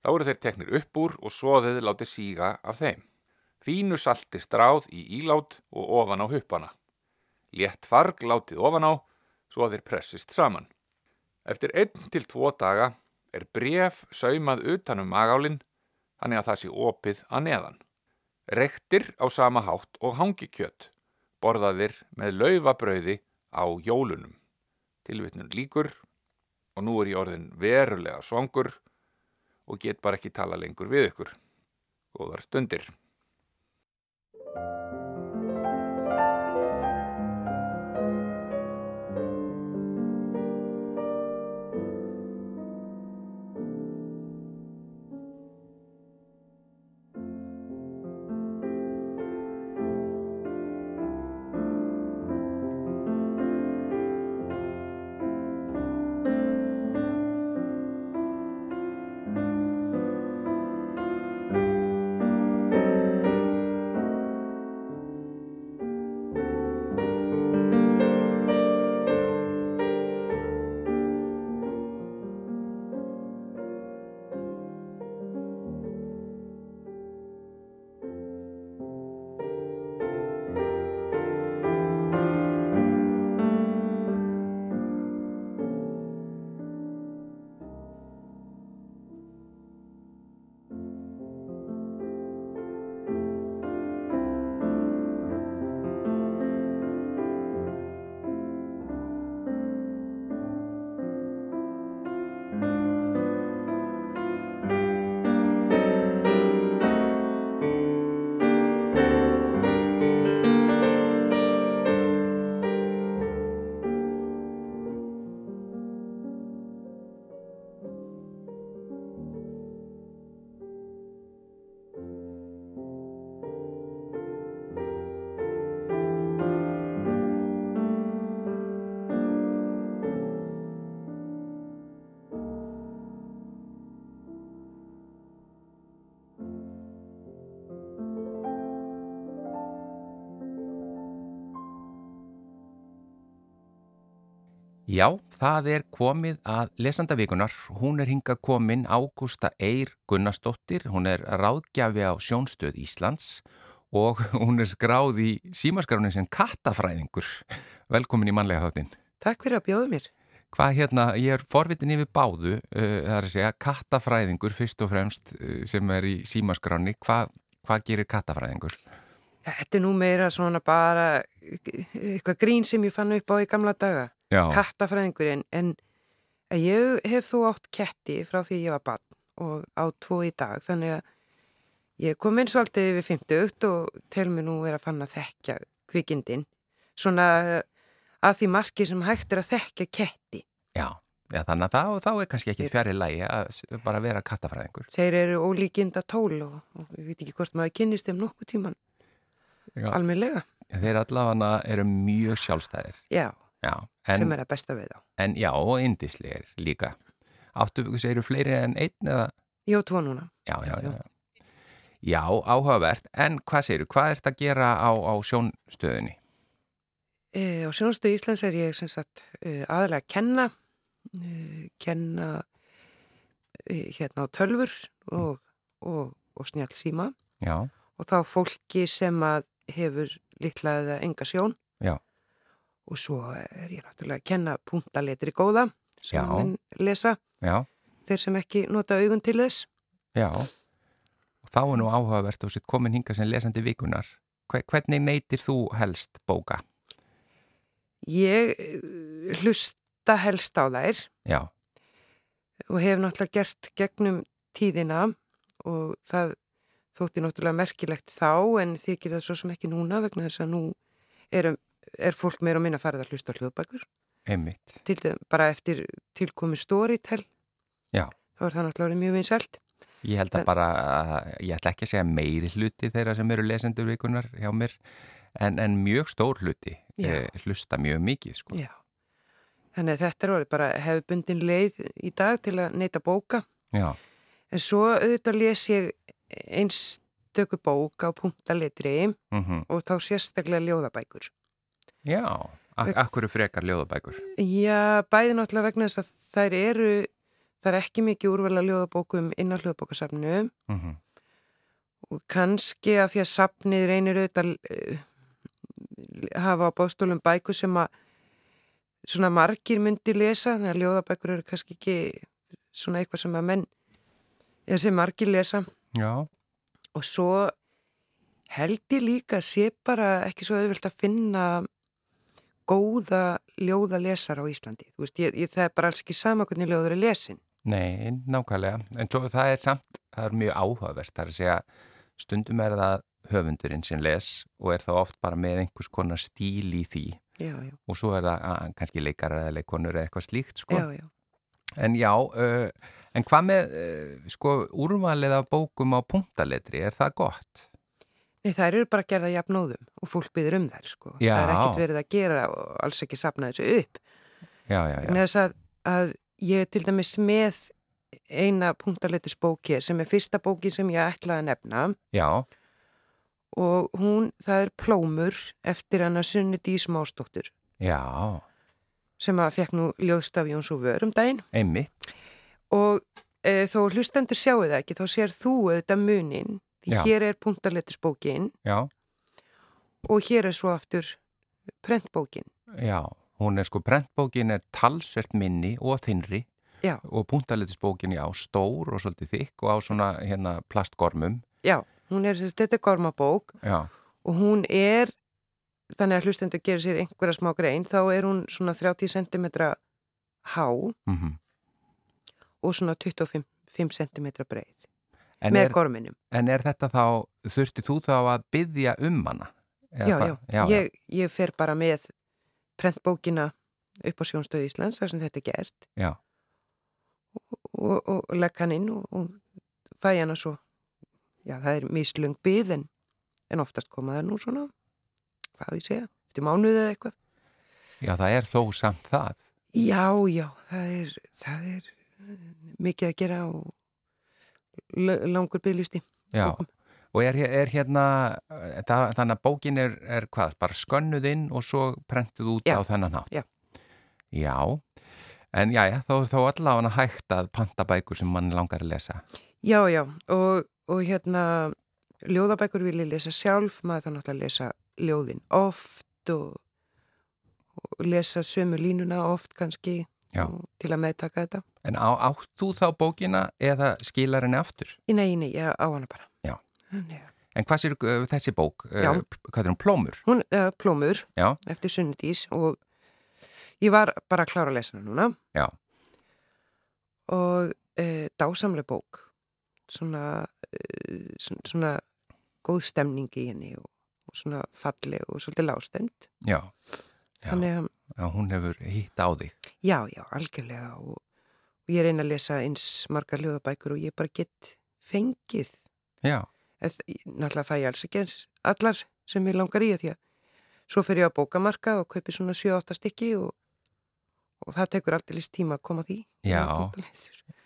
Þá eru þeir teknir upp úr og svoðið látið síga af þeim. Fínu salti stráð í ílát og ofan á huppana. Létt farg látið ofan á svo að þeir pressist saman. Eftir einn til tvo daga er bref saumað utanum magálinn þannig að það sé opið að neðan. Rektir á sama hátt og hangikjött borðaðir með laufabrauði á jólunum. Tilvittnum líkur og nú er ég orðin verulega svangur og get bara ekki tala lengur við ykkur. Góðar stundir. Já, það er komið að lesandavíkunar. Hún er hinga komin Ágústa Eir Gunnarsdóttir. Hún er ráðgjafi á Sjónstöð Íslands og hún er skráð í símaskráni sem kattafræðingur. Velkomin í mannlega þáttinn. Takk fyrir að bjóða mér. Hvað hérna, ég er forvitin yfir báðu, uh, það er að segja kattafræðingur fyrst og fremst uh, sem er í símaskráni. Hva, hvað gerir kattafræðingur? Þetta er nú meira svona bara eitthvað grín sem ég fann upp á í gamla daga. Já, Kattafræðingur en, en ég hef þó átt ketti frá því ég var barn og á tvo í dag þannig að ég kom eins og alltaf yfir 50 og tel mér nú vera að fann að þekkja kvikindin. Svona að því marki sem hægt er að þekkja ketti. já, já þannig að þá, þá er kannski ekki fjari lægi að bara vera kattafræðingur. Þeir eru ólíkinda tól og, og ég veit ekki hvort maður kynnist þeim nokkuð tíman Já. almennlega. Þeir allavega eru mjög sjálfstæðir. Já, Já, sem en, er að besta við þá. en já, og indislegir líka. Áttu, segir fleiri en einn eða? Jó, tvo núna. Já, já, já. Já, áhugavert. En hvað segir hvað ert að gera á, á sjónstöðinni? E, á sjónastöðu Íslands er ég sem sagt e, aðalega að kenna, e, kenna e, hérna á tölfur og, og, og snjall síma Já, og þá fólki sem að hefur litla eða enga sjón já, og svo er ég náttúrulega að kenna puntaletri góða sem Já. að menn lesa, já, þeir sem ekki nota augun til þess. já. Og þá er nú áhugavert og sitt komin hinga sem lesandi vikunar. Hve- Hvernig neytir þú helst bóka? Ég e, hlusta helst á þær Já, og hef náttúrulega gert gegnum tíðina og það þótti náttúrulega merkilegt þá en þykir það svo sem ekki núna vegna þess að nú er, er fólk meira og minna farið að hlusta hljóðbækur til bara eftir tilkomi storytel Já. þá er það náttúrulega mjög vinsælt Ég held að En- bara, ég ætla ekki að segja meiri hluti þeirra sem eru lesendur vikunar hjá mér, en, en mjög stór hluti Já. e, hlusta mjög mikið, sko. Já. Þannig að þetta er bara hefubundin leið í dag til að neyta bóka Já, en svo auðvitað les ég einstöku bók á punktalitri mm og þá sérstaklega ljóðabækur já. Ak akkur frekar ljóðabækur? Já, bæði náttúrulega vegna þess að þær eru, það er ekki mikið úrvala ljóðabókum inn á hljóðabókasafnu Mm og kannski að því að safnið reynir auðvitað uh, hafa á bóðstólum bækur sem að svona margir myndi lesa, þannig að ljóðabækur eru kannski ekki svona eitthvað sem að menn, eða sem margir lesa Já, og svo held ég líka að sé bara ekki svo auðvöld að finna góða ljóða lesar á Íslandi. Þú veist, ég, ég, það er bara alls ekki sama hvernig ljóður er lesin. nei, nákvæmlega. En svo það er samt, það er mjög áhugavert, það er að segja, stundum er það höfundurinn sem les og er þá oft bara með einhvers konar stíl í því Já, já, og svo er það að, kannski leikar eða leikonur eða eitthvað slíkt, sko. já, já. En já, uh, en hvað með uh, sko úrvalið af bókum á punktaletri, er það gott? Nei, þær eru bara gerða jafnóðum og fólk byður um þær, sko. Já. Það er ekkert verið að gera og alls ekki sapna þessu upp. Já, já, já. Vegna þess að, að ég til dæmis með eina punktaletus bóki sem er fyrsta bóki sem ég ætlaði að nefna Já, og hún, það er Plómur eftir hana Sunni Dís Másdóttur já, sem að fekk nú ljóðstaf Jóns og Vör um daginn einmitt. Og e, þó hlustendur sjáu það ekki þá sér þú auðvitað munin því Já. hér er punktaletus bókin Já, og hér er svo aftur prentbókin. já, hún er sko, brentbókin er talsvert minni og þinri Já, og punktaletisbókin, já, stór og svolítið þykk og á svona hérna plastgormum. já, hún er þetta er gormabók Já, og hún er þannig að hlustendur gerir sér einhverja smá grein þá er hún svona 30 cm há mhm. Og svona 25 cm breið En, með er, gorminum. en er þetta þá, þurfti þú þá að byggja um hana? Já, hvað? já, Ég, ég fer bara með prentbókina upp á Sjónstöðu Íslands þar sem þetta er gert Já, og, og legg hann inn og, og fæ hana svo já, það er mislung byð en, en oftast koma það nú svona hvað ég segja, eftir mánuðið eða eitthvað já, það er þó samt það. Já, já, það er, það er mikið að gera og langur bygglisti. Já, Bókum. og er, er hérna, það, þannig að bókin er, er hvað, bara skönnuð inn og svo prentuð út Já, á þennan hátt? já. Já, en já, já, þá þá allavega hægt að panta bækur sem mann langar að lesa. Já, já, og, og hérna ljóðabækur vil ég lesa sjálf, maður þannig að lesa ljóðin oft og, og lesa sömu línuna oft kannski Já. til að meðtaka þetta. En á, átt þú þá bókina eða skilar henni aftur? Nei, nei, ég á hana bara. Já. Nei. En hvað sér uh, þessi bók? Uh, Já. Hvað er hún? Plómur? Hún er plómur Já, eftir sunnudís og ég var bara að klára að lesa hana núna já, og e, dásamlega bók svona, svona, svona góð stemning í henni og, og svona falleg og svolítið já. Já, að já, hún hefur hitt á þig. Já, já, algjörlega og, og ég reyna að lesa eins margar ljóðabækur og ég bara get fengið Já, Eð, náttúrulega fæ ég alls ekki eins allar sem ég langar í að því að svo fer ég á bókamarka og kaupi svona 7-8 stykki og, og það tekur alltaf list tíma að koma því Já.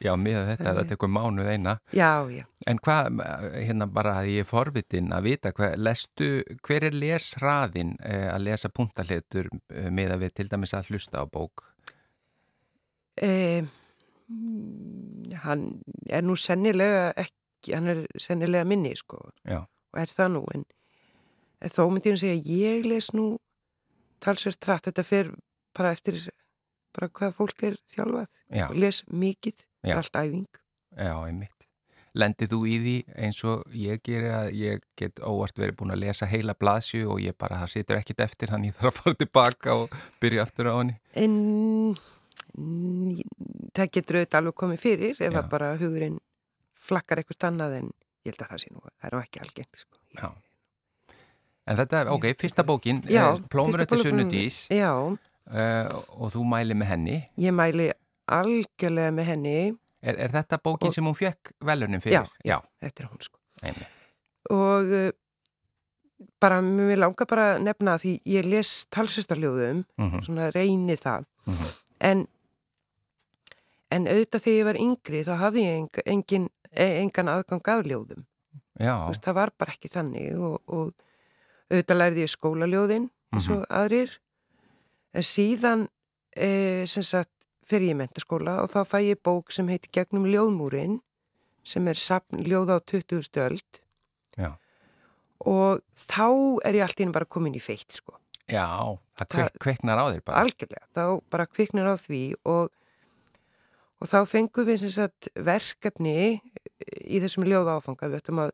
Já, með þetta, Þannig- það tekur mánuð eina. já, já. En hvað, hérna bara að ég er forvitin að vita, hver, lestu, hver er lesraðin eh, að lesa punktaletur eh, með að við til dæmis að hlusta á bók? E, mm, hann er nú sennilega ekki, hann er sennilega minni sko. Já, og er það nú en, þó myndi ég að segja ég les nú talsverst trætt, þetta fer bara eftir bara hvað fólk er þjálfað. Já, les mikið, allt æfing. Já, einmitt. Lendið þú í því eins og ég geri að ég get óvart verið búin að lesa heila blaðsju og ég bara, það situr ekkit eftir þannig ég þarf að fara tilbaka og byrja aftur á henni. En það getur auðvitað alveg komið fyrir ef að bara hugurinn flakkar eitthvað annað en ég held að það sé nú, það er nú ekki algengt sko. Já. En þetta, ok, fyrsta bókin, Já, eh, Plómur eftir Sunnudís uh, og þú mæli með henni. ég mæli algjörlega með henni, Er, er þetta bókin Og- sem hún fekk velunin fyrir? Já, já. þetta er hún sko. einmitt. Og uh, bara, mér langar bara að nefna því ég les talsvistarljóðum, Mhm, svona reyni það, mhm. en, en auðvitað þegar ég var yngri þá hafði ég eng, engin, e- engan aðgang að ljóðum. Já, Þú veist, það var bara ekki þannig og, og auðvitað lærði ég skólaljóðin eins og aðrir en síðan e, sem sagt fyrir ég í mentaskóla og þá fæ ég bók sem heitir Gegnum ljóðmúrin sem er sapn ljóða á 20. öld já, og þá er ég allt í einu bara komin í feitt sko, já, það Það- kvek, kveiknar á þér bara. algjörlega þá bara kviknar á því og og þá fengum við sagt verkefni í þessum ljóða áfanga. Við ættum að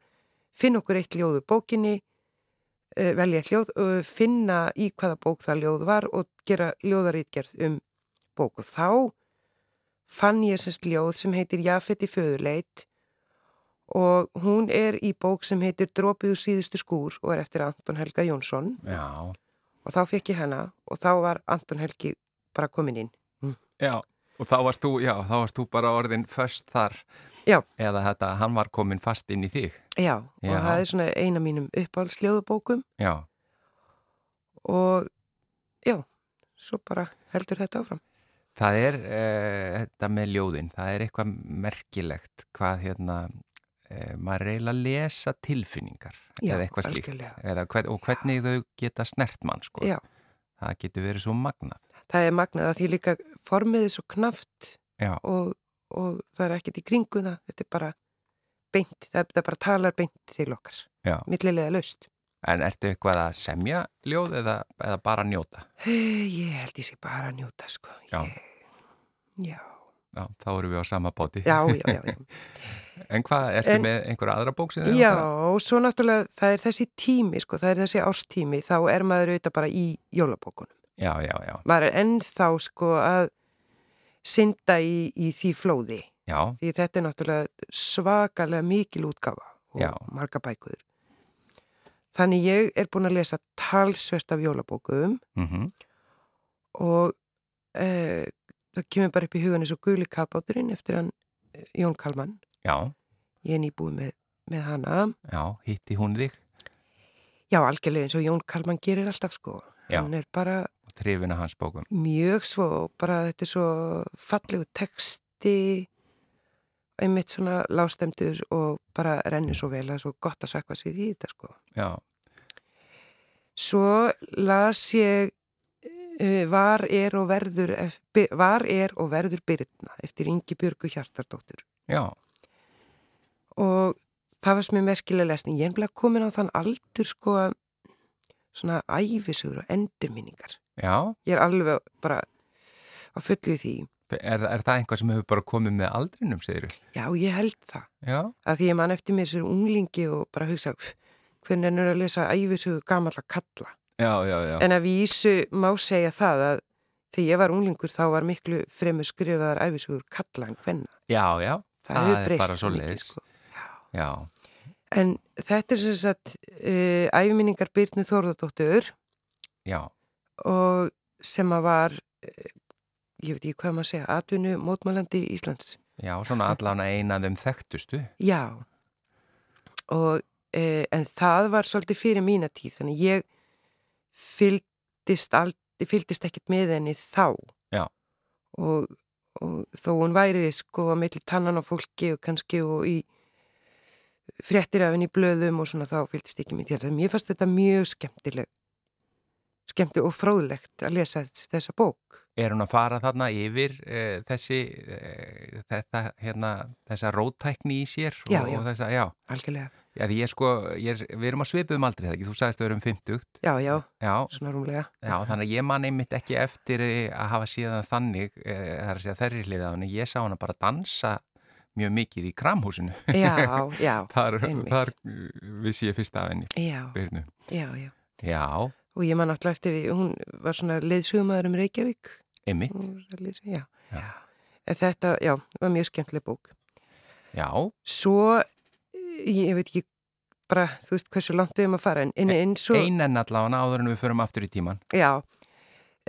finna okkur eitt ljóðu bókinni eh, velja eitt ljóð finna í hvaða bók það ljóð var og gera ljóðarítgerð um bók. Og þá fann ég semst ljóð sem heitir Jafet í föðuleit og hún er í bók sem heitir Drópið úr síðustu skúr og er eftir Anton Helga Jónsson. Já, og þá fekk ég hana og þá var Anton Helgi bara komin inn. já, og þá varst þú, já, þá varst þú bara orðin först þar. Já. Eða þetta, hann var komin fast inn í þig. Já, og Já. það er svona eina mínum uppáhaldsljóðubókum Já, og já, svo bara heldur þetta áfram. það er, uh, þetta með ljóðin, það er eitthvað merkilegt hvað hérna, uh, maður eiginlega að lesa tilfinningar Já, eða eitthvað slíkt. Eða, og hvernig þau geta snert mann, sko. Það getur verið svo magnað. það er magnað að því líka formið er svo knaft Já, og, og það er ekkert í kringuna, þetta er bara beint, það, það bara talar beint til okkar, já. millilega laust. En ertu eitthvað að semja ljóð eða, eða bara njóta? Ég held ég sé bara að njóta, sko. Já. Ég, já, Já, þá erum við á sama bóti. já, já, já. já. *laughs* En hvað, ertu En- með einhverja aðra bók sem þið Já, langar og svo náttúrulega það er þessi tími, sko, það er þessi ástími, þá er maður auðvitað bara í jólabókunum. Já, já, já, Maður er ennþá, sko, að synda í, í því flóði. já, Því þetta er náttúrulega svakalega mikil útgáfa og Já. marga bækur. Þannig ég er búin að lesa talsvert af jólabókum mhm, og e, það kemur bara upp í hugan eins og guli kapáturinn eftir hann eh, Jón Kalman. já, Ég er nýbúið með, með hana. já, hitti hún þig Já, algjörlega eins og Jón Kalman gerir alltaf sko. Já. Hann er bara og trefina hans bókum. mjög svo, bara þetta er svo fallegu texti, einmitt svona lástemdur og bara rennur svo vel, það er svo gott að sakka sér í þetta sko. Já, Svo las ég uh, var, er og verður er verður byrna eftir Ingi Björgu Hjartardóttur Já, og það var sem er merkilega lesning ég er nefnilega komin á þann aldur sko að svona æfisugur og endurminningar. Já. ég er alveg bara á fullu því. Er, er það einhvað sem hefur bara komið með aldrinum, segir þú? já, ég held það. Já, að því ég man eftir mér sér unglingi og bara hugsa hvernig er að lesa æfisugur gamalla kalla? Já, já, já. en að vísu má segja það að þegar ég var unglingur þá var miklu fremur skrifaðar æfisugur kalla en hvenna Já, já, það, Það er bara svo mikið, sko. já, en þetta er sem sagt uh, æfiminningar Byrnu Þórðardóttur. Já, og sem að var eh, ég veit ekki hvað maður að segja atvinnu mótmælandi Íslands. Já, svona allan eina af þeim þekktustu. já. Og e, en það var svolítið fyrir mína tíð þannig ég fylgdist, aldrei, fylgdist ekkert með henni þá. Já. og, og þó hún væri sko að milli tannan á fólki og kannski og í fréttir af henni í blöðum og svona þá fylgdist ekki mér til það mér fannst þetta mjög skemmtileg skemmtileg og fróðlegt að lesa þessa bók. Er hún að fara þarna yfir uh, þessi, uh, þetta, hérna, þessa róttækni í sér? Já, og, já. Og þessa, já, algjörlega, já, því ég sko, ég við erum að svipuðum aldrei það ekki, þú sagðist að við erum 50. já, já, Já, svona rúmlega. Já, þannig að ég man einmitt ekki eftir eh, að hafa síðan þannig, uh, það er að segja þerri hliða, en ég sá hana bara dansa mjög mikið í kramhúsinu. já, *laughs* já, þar, þar uh, vissi ég fyrst af henni, já, já, já. Já, og ég man alltaf eftir, hún var svona leiðsugumæður um Reykjavík. Lýsa, já. Já. En þetta, já, var mjög skemmtileg bók. Já, svo, eh, ég veit ekki bara, þú veist hversu langt við erum að fara en, en eins og, einen allavega áður en við förum aftur í tíman. já.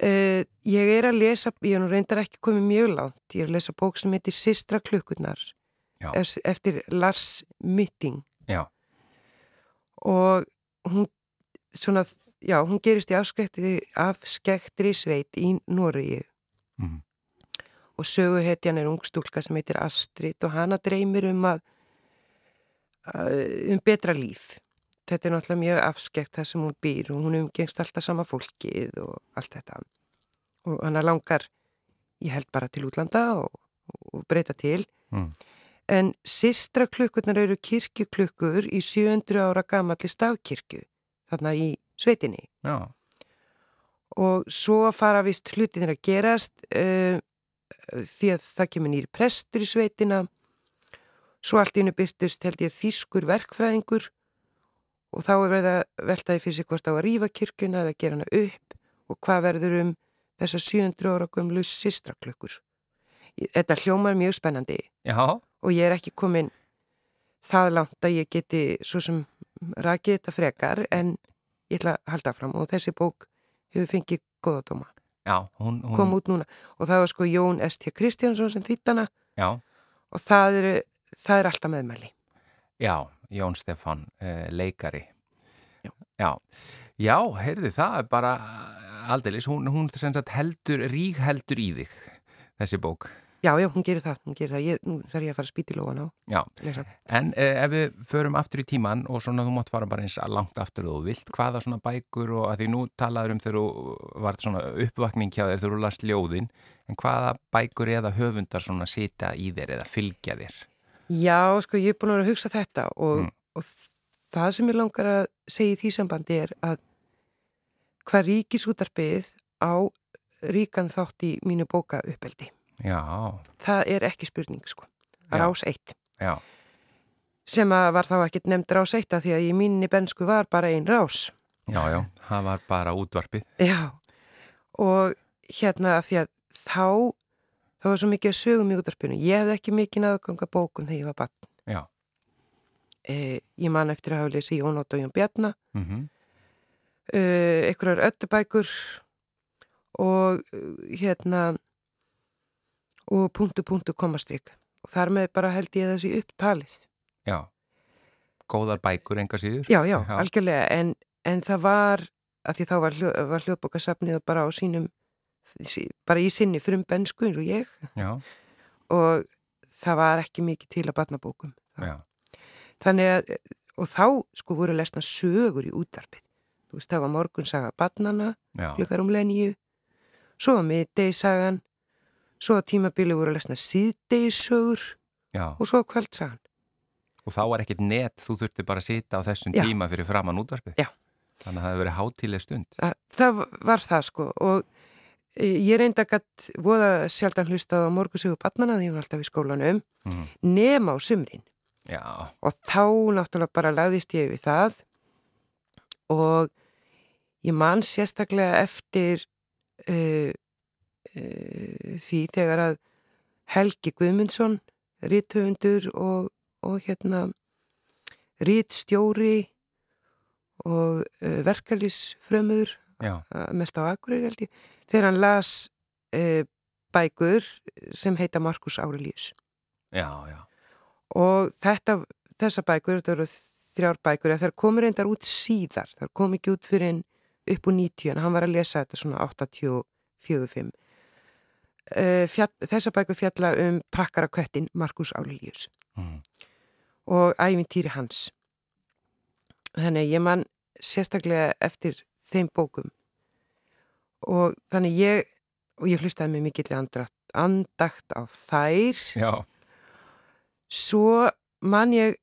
Uh, ég er að lesa ég er nú reyndar ekki komið mjög langt ég er að lesa bók sem heitir Sistra klukkurnar Já. ef- eftir Lars Mytting Já, og hún svona, já, hún gerist í afskektri, afskektri sveit í Noregi Mhm. og söguhetjan er ungstúlka sem heitir Astrid og hana dreymir um að að- um betra líf þetta er náttúrulega mjög afskekt það sem hún býr og hún umgengst alltaf sama fólkið og allt þetta og hana langar ég held bara til útlanda og, og breyta til Mm. En sistra klukkurnar eru kirkjuklukkur í 700 ára gamalli stafkirkju þarna í sveitinni. Já, og svo fara vist hlutinir að gerast uh, því að það kemur nýri prestur í sveitina. Svo allt í hennu byrtust held ég þýskur verkfræðingur og þá er verið að veltaði fyrir sig hvort á að rífa kirkjuna eða gera hana upp og hvað verður um þessar 700 ára gömlu sistraklökkur. Þetta hljómar mjög spennandi. Já, og ég er ekki komin það langt að ég geti svo sem rakið þetta frekar en ég ætla að halda fram og þessi bók hefur fengið góða dóma. já, hún, hún Kom út núna. Og það var sko Jón S.T. Kristjánsson sem þýttana já, og það er, það er alltaf meðmæli. já, Jón Stefán uh, leikari. Já. já, já, heyrðu það er bara aldeilis, hún, hún heldur, rík heldur í þig þessi bók, Já, já, hún gerir það, hún gerir það. Ég, nú þarf ég að fara að spýta í lóan á. já Lesa. en uh, ef við förum aftur í tíman og svona þú mátt fara bara eins langt aftur og vilt, hvaða svona bækur og að því nú talaður um þegar þú vart svona uppvakning hjá þér þegar þú last ljóðin en hvaða bækur eða höfundar svona sita í þér eða fylgja þér Já, sko, ég er búin að vera að hugsa þetta og, Mm. og það sem ég langar að segja í því sambandi er að hvað ríkisútarpið á ríkan þátt í mínu bóka uppeldi. Já, Það er ekki spurning, sko. Rás 1. já, Sem að var þá ekkert nefnd rás 1 að því að í mínni bensku var bara ein rás. já, já það var bara útvarpið Já. Og hérna af því að þá, þá var svo mikið að sögum í útarpinu. Ég hefði ekki mikið aðganga bókum þegar ég var bann. já, Eh, ég man eftir að hafa lesið Jón Ótt og Jón Bjarnar mhm uh, einhverjar öttubækur og uh, hérna og punktu punktu komastrik og þar með bara held ég þessi upptalið. Já, góðar bækur enga síður. já, já, algjörlega. En, en það var, að því þá var, hljó, var hljóðbókasafnið bara á sínum sí- bara í sinni frum bensku eins og ég. Já, og það var ekki mikið til að batna bókum já, þannig að, og þá sko voru lesna sögur í útarpið þú veist, það var morgunsaga batnana já, klukkar um lenju svo var miðdegisagan, svo að tímabili voru lesna síðdegisögur Já, og svo kvöldsagan. og þá var ekkert net, þú þurfti bara að sita á þessum Já. tíma fyrir framann útvarpið. Já. Þannig að það hefur verið hátíleg stund. Það, það var það sko og e, ég reynda gætt voða sjaldan hlustað á morgusögu batnana því ég var alltaf í skólanum Mhm. nema á sumrin Já, og þá náttúrulega bara lagðist ég við það og ég man sérstaklega eftir uh, því þegar að Helgi Guðmundsson ríthöfundur og, og hérna rítstjóri og uh, verkalýsfrömmur já, mest á Akureyri held ég þegar hann las uh, bækur sem heita Markus já. og þetta, þessa bækur, þetta eru þrjár bækur, þær komur reyndar út síðar, þær kom ekki út fyrir en upp úr 90, en hann var að lesa þetta svona 84-5. Uh, fjall, þessa bækur fjalla um prakkara köttin Markus Aurelius Mhm. og ævintýri hans. Þannig að ég man sérstaklega eftir þeim bókum og þannig ég, og ég hlustaði með mikill andakt, á þær Já, Svo man ég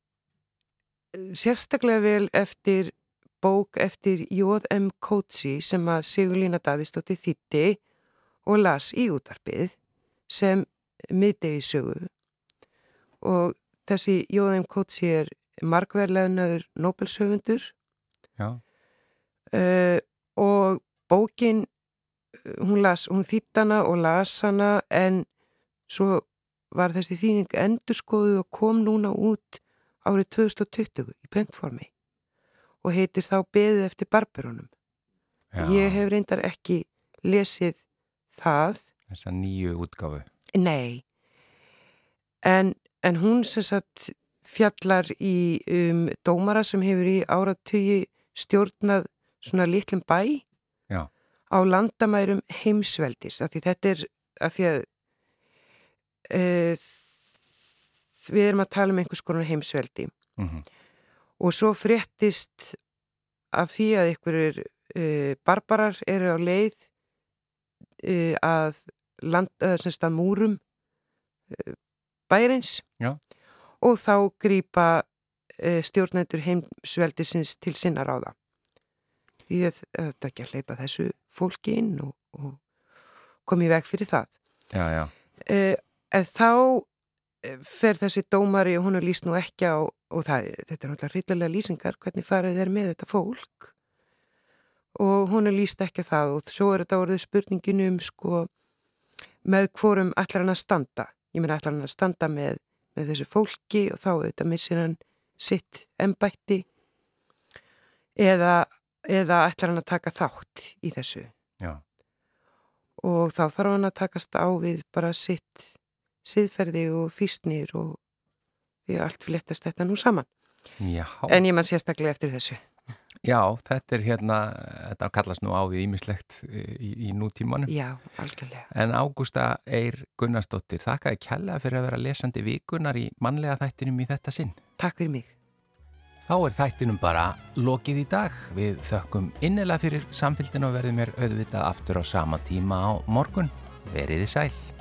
eh, sérstaklega vel eftir bók eftir J.M. Coetzee sem að Sigurlína Davíðsdóttir þýtti og las í útarpið sem miðdegi sögu og þessi J.M. Coetzee er markverðlegaður Nobelshöfundur já, uh, og bókin eh, hún, las, hún þýtt hana og las hana en svo var þessi þýning endurskoðuð og kom núna út árið 2020 í brentformi og heitir þá beðið eftir barberónum. já. Ég hef reyndar ekki lesið það, Þessa nýju útgáfu. nei, en, en hún sem sagt fjallar í um, dómara sem hefur í áratugi stjórnað svona litlum bæ Já. á landamærum heimsveldis af því þetta er af því að e, við erum að tala um einhvers konar heimsveldi Mm og svo fréttist af því að einhverjir e, barbarar eru á leið að land, að múrum e, bæreins Já. og þá grýpa e, stjórnendur heimsveldisins til sinna ráða. Því að þetta ekki að hleypa þessu fólki inn og, og komi veg fyrir það. Já, já, uh, en þá eh, fer þessi dómari og hún er líst nú ekki á og það er, þetta er náttúrulega hryllilega lýsingar hvernig farið er með þetta fólk og hún er líst ekki það og svo er þetta orðið spurningin um sko með hvorum ætlar hann að standa ég meina ætlar hann að standa með, með þessu fólki og þá auðvitað missir hann sitt embætti eða, eða ætlar hann að taka þátt í þessu já. og þá þarf hann að takast á við bara sitt siðferði og fýstnir og því að allt fléttast þetta nú saman. Já, En ég man sérstaklega eftir þessu. Já, þetta er hérna, þetta kallast nú á við ímislegt í, í nútímanum. Já, algjörlega. En Ágústa Eir Gunnarsdóttir, þakkaði kjærlega fyrir að vera lesandi vikunar í mannlega þættinum í þetta sinn. Takk fyrir mig. Þá er þættinum bara lokið í dag. Við þökkum innilega fyrir samfélgin og verðum mér auðvitað aftur á sama tíma á morgun. Veriði sæl.